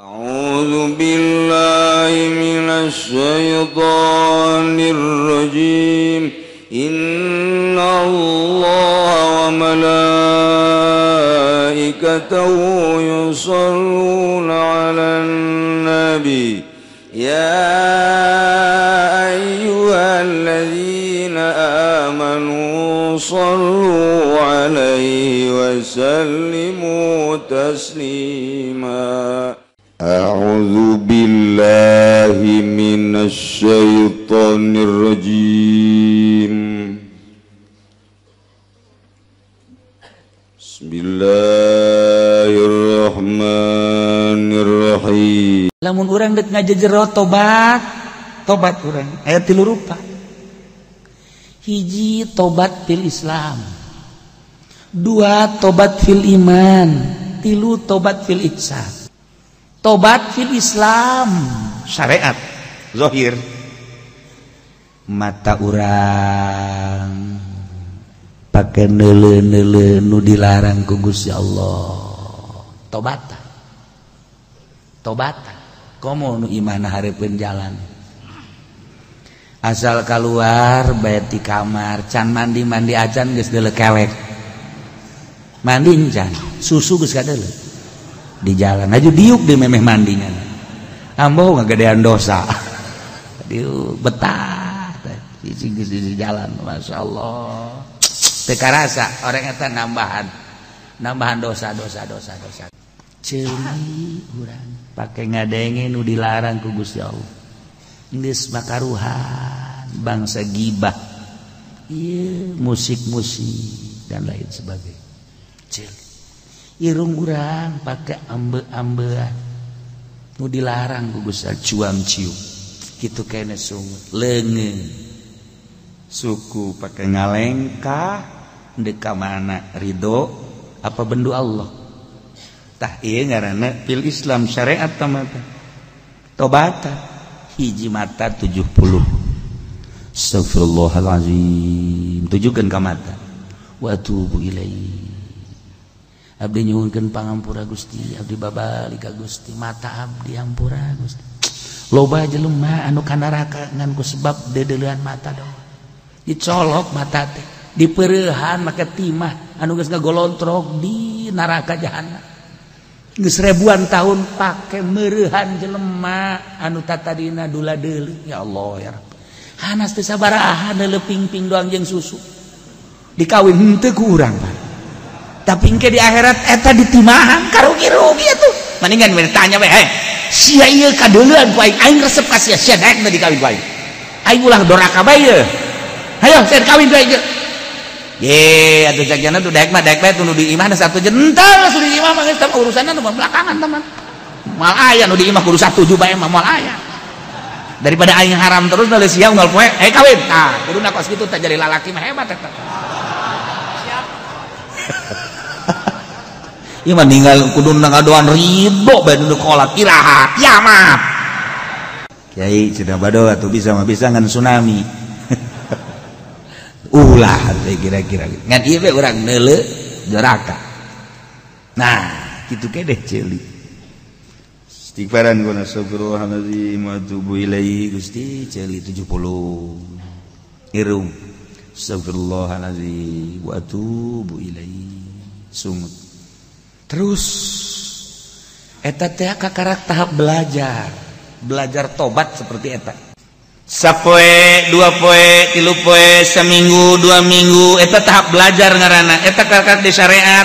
أعوذ بالله من الشيطان الرجيم. إن الله وملائكته يصلون على النبي. يا أيها الذين آمنوا صلوا عليه وسلموا تسليما. أعوذ بالله من الشيطان الرجيم بسم الله الرحمن الرحيم lamun orang dek ngaja jero tobat tobat orang ayat tilu rupa hiji tobat fil Islam dua tobat fil iman tilu tobat fil ihsan Tobat fil Islam. Syariat. Zohir. Mata orang pakai nele nele nu dilarang ku Gusti Allah. Tobatan tobatan komo nu iman hareupeun jalan? Asal keluar bayat di kamar. Can mandi mandi acan geus deuleu kewek. Mandi can. Susu geus kadeuleu di jalan. Aja diuk di memeh mandinya. Ambo ngegedean dosa. Diuk betah. Di, di, di jalan masya Allah. Teka rasa orang itu nambahan. Nambahan dosa dosa dosa dosa. Celi kurang pakai ngadengin nu dilarang ku Gusti Allah. Geus makaruhan bangsa gibah. Iya musik-musik dan lain sebagainya. Celi irung urang pakai ambe-ambean. Nu dilarang gugusan cuam ciu gitu kene sungut leungeun suku pakai ngalengka deka mana ridho apa bendu Allah? Tah iya ngarana pil Islam syariat tamata tobata. Hiji mata 70 astagfirullahalazim tujukan ka mata. Wa tubu ilaihi Abdi nyuhunkeun pangampura Gusti Abdi babali ka Gusti mata Abdi ampura Gusti. Loba jelema anu kanaraka nganku sebab dedelean mata dong. Dicolok mata teh dipeureuhan make timah anu geus ngagolontrok di neraka jahanam. Geus ribuan tahun pake meurehan jelema anu tatadina dula deuli. Ya Allah ya Rabb hanas teu sabaraha leuleuping-ping doang jeung susu. Dikawin henteu ku urang tapi ke di akhirat eta ditimahan karugi rugi atuh. Mendingan bertanya weh hey, sia iya kadeulean ku aing aing resep ka sia sia daek dikawin kawin ku aing? Aing ulah doraka bae ye hayo sia kawin ku aing. Ye atuh cak tu tuh daek mah daek bae tu nu di imah satu jentel sudah di imah mah geus urusanna nu belakangan teman mal aya nu di imah kudu satuju bae mah mal aya. Daripada aing haram terus nu sia unggal poe hey kawin. Tah kudu kos kitu teh jadi lalaki mah hebat eta. Ima ninggal kudu nangadoan ribo nu kolak kiraha kiamat. Kiai cenah bado atuh bisa mah bisa ngan tsunami. Ulah teh kira-kira. Ngan ieu bae urang neuleu neraka. Nah, kitu kedeh celi. Istighfaran kana astagfirullahaladzim wa tubu ilaihi Gusti celi 70 irung Astagfirullahalazim wa tubu ilaihi sungut terus eta teh kakarak tahap belajar. Belajar tobat seperti eta. Sapoe dua poe tilu poe seminggu dua minggu eta tahap belajar ngarana. Eta kakak di syariat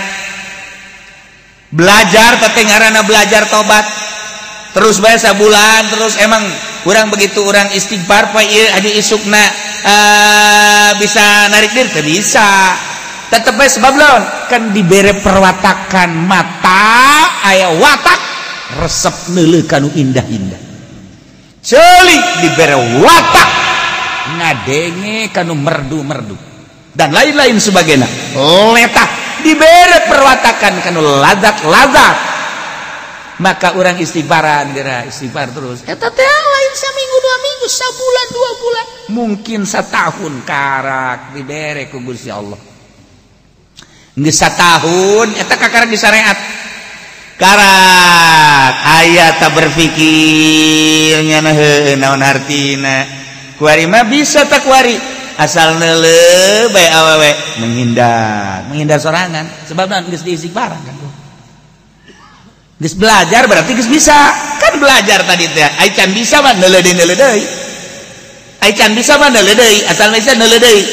belajar tapi ngarana belajar tobat. Terus bae bulan terus emang kurang begitu orang istighfar pak adi isukna uh, bisa narik diri bisa. tetap sebab lawan. Kan dibere perwatakan mata aya watak resep nele kanu indah-indah. Celik dibere watak ngadenge kanu merdu-merdu. Dan lain-lain sebagainya. Letak dibere perwatakan kanu ladak-ladak maka orang istighfaran dira istighfar terus. Eta teh lain seminggu dua minggu sabulan dua bulan. Mungkin setahun karak dibere ku Gusti Allah. Geus satahun eta kakara di syariat karat ayat tak berpikirnya naon artina. Kuarima bisa tak kuari. Asal nele baik awewe. Menghindar. Menghindar sorangan. Sebab nanti diisi barang kan Gus belajar berarti gus bisa. Kan belajar tadi teh. Aican bisa mah nele deui nele deui Aican bisa mah nele deui asal bisa nele deui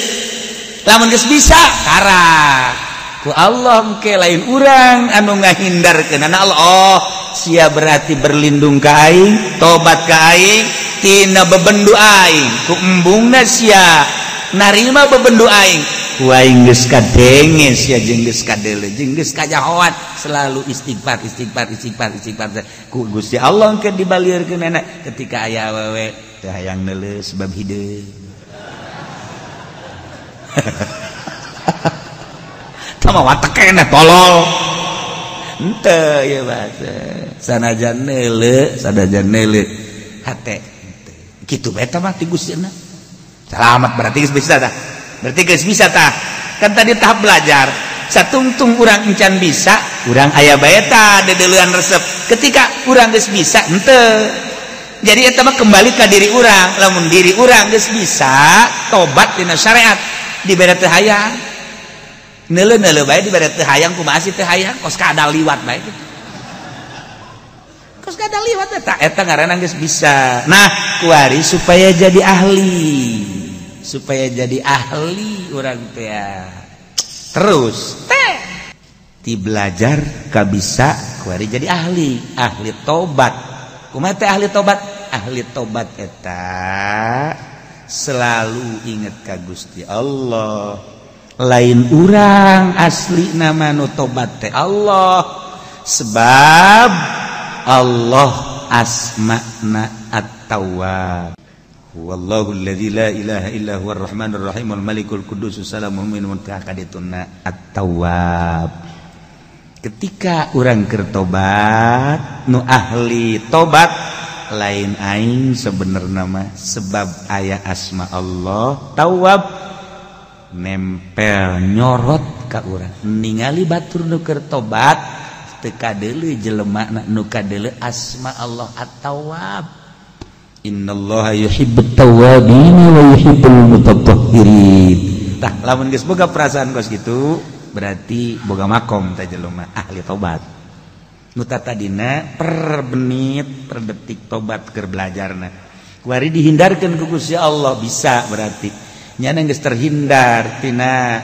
lamun gus bisa karat Allah ke lain urang anu ngahindar ke Allah oh, sia berarti berlindung kaing tobat kain tina bebendu aing. Ku embungna sia narima bebendu aing. Ku aing geus kadenge sia jeung geus kadele jeung geus jengwat selalu istighfar istighfar istighfar istighfar. Ku Gusti Allah ke dibalieurkeun nana ketika aya awewe teu hayang neuleus sebab hideung. tolol. Sanajan sanajan gitu mati selamat berarti bisa tah. Berarti geus bisa tak kan tadi tahap belajar. Satungtung urang encan bisa urang ayah baeta dedeluan resep. Ketika urang geus bisa ente. Jadi etama kembali ke diri orang lamun diri orang geus bisa tobat dina syariat. Di beda hayang nele nele baik diberi teh hayang ku masih teh hayang. Kos kada liwat baik kos kada liwat eta eta ngaranna geus bisa. Nah kuari supaya jadi ahli. Supaya jadi ahli orang teh ya. terus teh. Ti belajar ka bisa kuari jadi ahli. Ahli tobat. Kumaha teh ahli tobat. Ahli tobat eta. Selalu ingat ka Gusti Allah lain urang asli nama nutobat Allah. Sebab Allah asmakna at-tawwab. Wallahu alladzi la ilaha illa huwar rahmanur rahim wal malikul qudus salamul mu'minun kadituna at-tawwab. Ketika orang kertobat nu ahli tobat lain aing sebenarnya nama sebab ayah asma Allah tawab nempel nyorot ka urang. Ningali batur nuker tobat teka dulu jelemak nak nuka dulu asma Allah at-tawab innallaha yuhibbut tawabin wa yuhibbul mutatahhirin. Tah lamun geus boga perasaan kos gitu berarti boga makom tah jelema ahli tobat. Nu tatadina per menit per detik tobat keur belajarna. Kuari dihindarkeun ku Gusti Allah bisa berarti. nyana geus terhindar tina.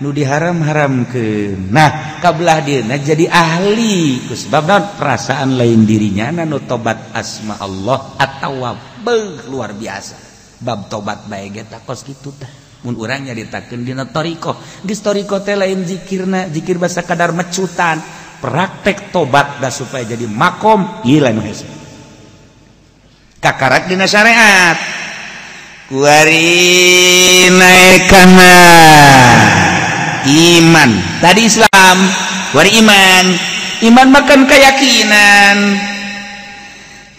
Nu diharam-haram ke nah kabelah dia. Jadi ahli. Sebab perasaan lain dirinya. Na nu tobat asma Allah atawa beuh luar biasa. Bab tobat bae ge takos kitu tah. Mun urang nyaritakeun dina tarikoh geus tarikoh teh lain zikirna zikir basa kadar mecutan praktek tobat dah supaya jadi makom. Ieu lain hese kakarak dina syariat. wari naik iman. Tadi Islam wari iman. Iman makan keyakinan.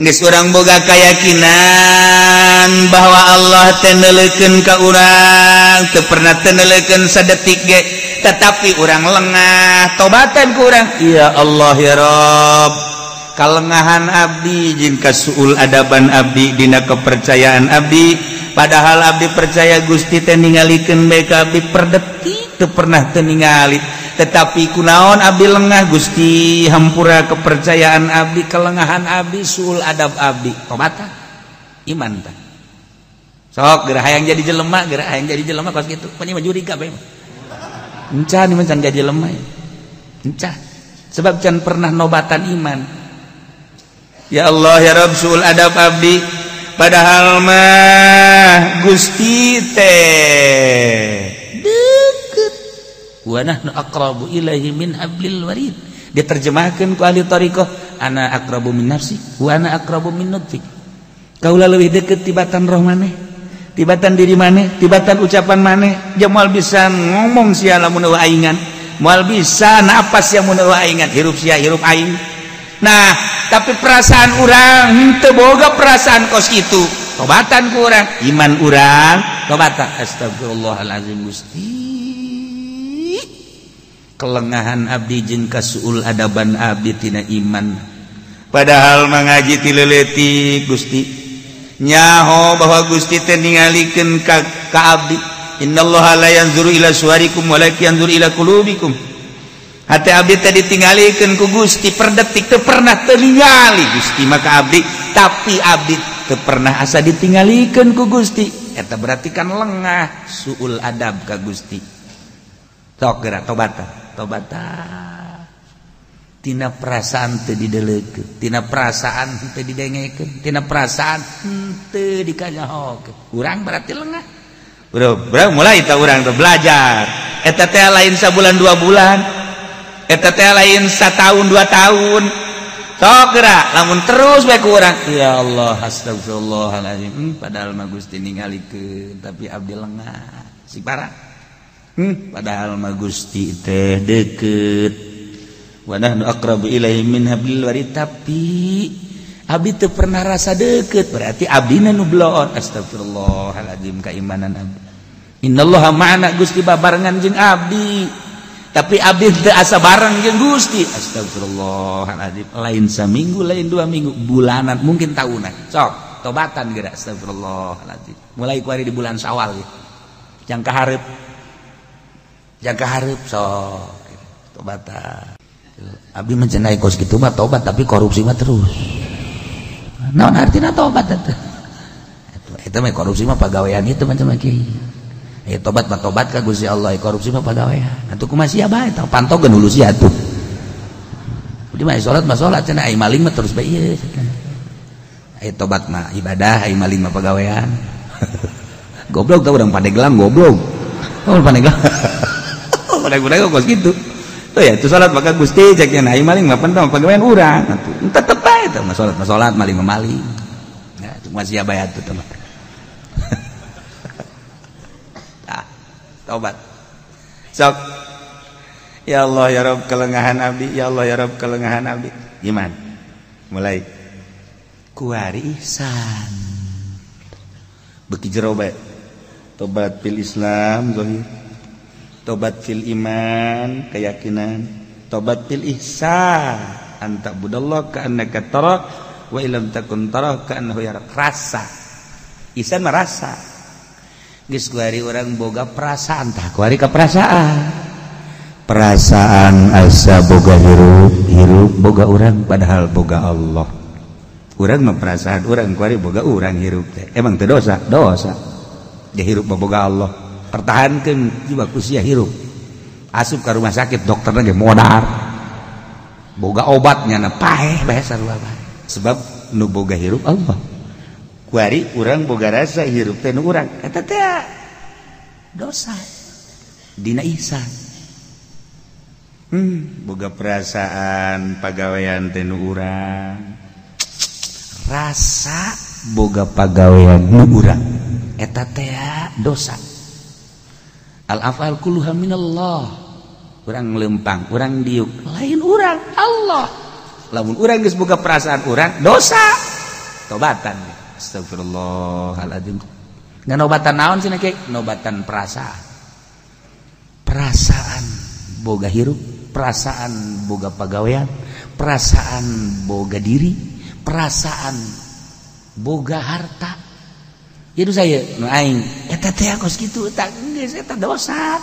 Geus urang boga keyakinan bahwa Allah tenelekeun ka urang teu pernah tenelekeun sedetik ge tetapi urang lengah tobatan ku urang. Ya Allah ya Rabb kalengahan Abdi jika suul adaban Abdi Dina kepercayaan Abdi. Padahal Abdi percaya Gusti teningalikan BKB perdeti itu pernah teningali tetapi kunaon Abdi lengah Gusti hampura kepercayaan Abdi kelengahan Abdi sul adab Abdi. Tomata iman tak sok gerah yang jadi jelema gerah yang jadi jelema pas gitu. Punya maju di kabeh encah nih mencan jadi lemah ya. encah. Sebab can pernah nobatan iman ya Allah ya Rabb sul adab Abdi. Padahal mah Gusti teh. Deket. Wa nahnu aqrabu ilaihi min hablil warid. Diterjemahkan ku ahli tariqah ana aqrabu min nafsi wa ana aqrabu min nutfi. Kaula leuwih deket tibatan roh maneh tibatan diri maneh tibatan ucapan maneh. Jamal bisa ngomong sia lamun aingan moal bisa napas yang mun aingan. Hirup sia hirup aing nah tapi perasaan orang hmm, teboga perasaan kos itu tobatan kurang iman orang tobatan. Astagfirullahaladzim gusti. Kelengahan abdi jeung kasuul adaban abdi tina iman. Padahal mengaji tileleti gusti. Nyaho bahwa gusti teh ningalikeun ka, ka abdi. Innallaha la yanzuru ila suwarikum walakin yanzuru ila qulubikum. hati Abdi tadi ditinggalikan ku Gusti per detik tuh pernah tertinggali Gusti maka Abdi tapi Abdi tuh pernah asa ditinggalikan ku Gusti. Eta berarti kan lengah suul adab ka Gusti. Sok gerak tobata tobata tina perasaan teu dideuleukeun tina perasaan teu didengekeun tina perasaan teu dikanyahokeun. Urang berarti lengah. Bro, bro mulai tak orang tuh belajar. Eta teh lain sabulan dua bulan, lain tahun dua tahun. Togera namun terus baik kurang. Ya Allah astagfirullahaladzim. Hmm, padahal mah Gusti ningali ke tapi abdi lengah si parah. Hmm, padahal mah Gusti teh deket. Wa nahnu aqrabu ilaihi min hablil warid tapi abdi teu pernah rasa deket. Berarti abdi nu bloon. Astagfirullahaladzim keimanan abdi. Innallaha ma'ana Gusti babarengan jeung abdi. Tapi Abi asa bareng jeng Gusti. Astagfirullahaladzim. Lain seminggu lain dua minggu bulanan mungkin tahunan. Sok tobatan gerak Astagfirullahaladzim. Mulai kuari di bulan Syawal ya. yang keharap jaga harap sok. Tobat Abi mencenai kos gitu mah tobat tapi korupsi mah terus. Naon artinya tobat itu itu mah korupsi mah pegawaian itu macam ya tobat mah tobat ka Gusti Allah? Korupsi mah pegawaian atuh kumaha sia bae? Tah pantogeun dulu sia atuh. Jadi mah salat mah salat cenah ai maling mah terus bae ieu ai tobat mah ibadah ai maling mah pegawaian. Goblok tau urang gelang goblok. Oh gelang. Budak-budak kos gitu. Tuh ya itu salat maka gusti? Cek yang naik maling mapan tahu pegawaian urang. Tetep aja tuh mas salat mas salat maling maling. Ya cuma siapa ya tuh teman taubat. Sok. Ya Allah ya Rob kelengahan abdi ya Allah ya Rob kelengahan abdi gimana? Mulai. Kuari ihsan. Beki jero tobat pil Islam zahir tobat fil iman keyakinan. Tobat fil ihsan. Anta budallah ka annaka tara wa illam takun tara ka annahu yarak rasa. Ihsan merasa geus kuari urang boga perasaan tah kuari ka perasaan. Perasaan asa boga hirup hirup boga urang padahal boga Allah. Urang mah perasaan urang kuari boga urang hirup emang teu dosa? Dia hirup boga Allah. Pertahankan jiwa kusia hirup. Asup ke rumah sakit dokter lagi modar. Boga obatnya na paeh bahasa sebab nu boga hirup Allah wari urang boga rasa hirup teh nu urang. Eta teh dosa. Dina ihsan. Hmm boga perasaan pagawean teh nu urang. Rasa boga pagawean nu urang. Eta teh dosa. Al afal kulluha minallah. Urang lempang urang diuk. Lain urang Allah. Lamun urang geus boga perasaan urang dosa. Tobatan. Astagfirullahaladzim ngan nobatan naon sih kayak nobatan perasaan. Perasaan boga hirup perasaan boga pagawean perasaan boga diri perasaan boga harta. Itu saya nu aing eta teh kos kitu eta geus eta dosa.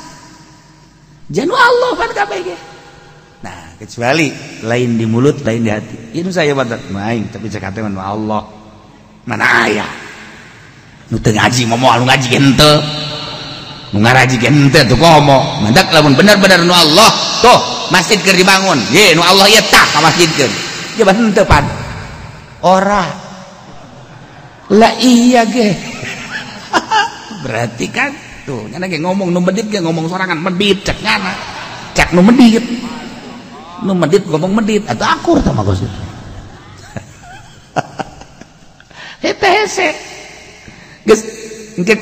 Janu Allah pan kabeh nah kecuali lain di mulut lain di hati. Itu saya batat nu aing tapi cek hate nu Allah mana aya nu teu ngaji momo nu ngaji ge henteu nu ngaraji henteu tuh komo mandak lamun benar-benar nu Allah tuh masjid keur dibangun. Ye nu Allah ieu tah ka masjid keur. Ye henteu pan. Ora. Lah iya ge. Berarti kan tuh nyana ge ngomong nu medit ge ngomong sorangan medit cek nyana. Cek nu medit. Nu medit ngomong medit atau akur sama Gus hete hese geus engke ku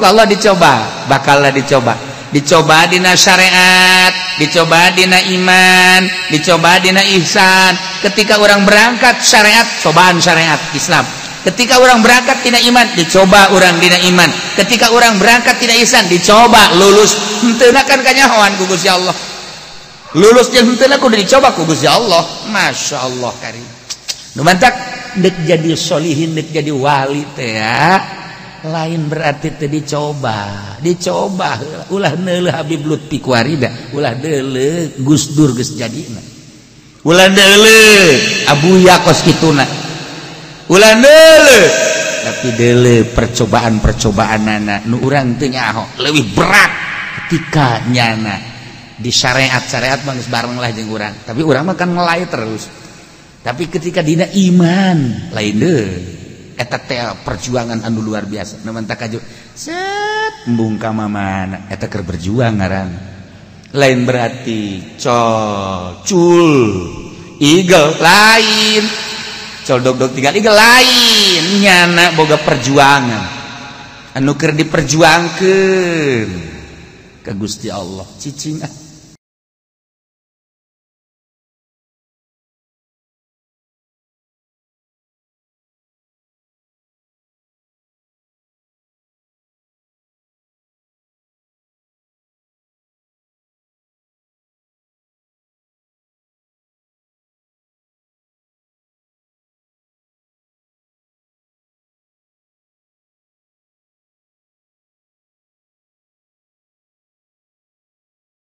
Allah dicoba bakal dicoba. Dicoba dina syariat dicoba dina iman dicoba dina ihsan. Ketika orang berangkat syariat cobaan syariat Islam. Ketika orang berangkat tidak iman dicoba orang tidak iman. Ketika orang berangkat tidak isan dicoba lulus. Hentenakan kanyahoan gugus ya Allah. Lulus aku dicoba kubus ya Allah. Masya Allah kari mantap dek jadi sholihin dek jadi wali teh ya. Lain berarti teh dicoba. Dicoba ulah neuleuh Habib Lutfi Kuarida ulah deuleuh Gus Dur geus jadi. Ulah deuleuh Abu Yakos kituna. Ulah deuleuh tapi dele percobaan-percobaan anak nu urang teu nyaho leuwih berat ketika nyana di syariat syariat mah bareng lah jeung urang tapi urang mah kan ngelai terus. Tapi ketika dina iman lain deh. Eta teh perjuangan anu luar biasa. Namun tak kaju set mbungka mana eta ker berjuang ngaran. Lain berarti col cul eagle lain. Dok tinggal lain. Nyana boga perjuangan. Anukir diperjuangkan ke Gusti Allah cicing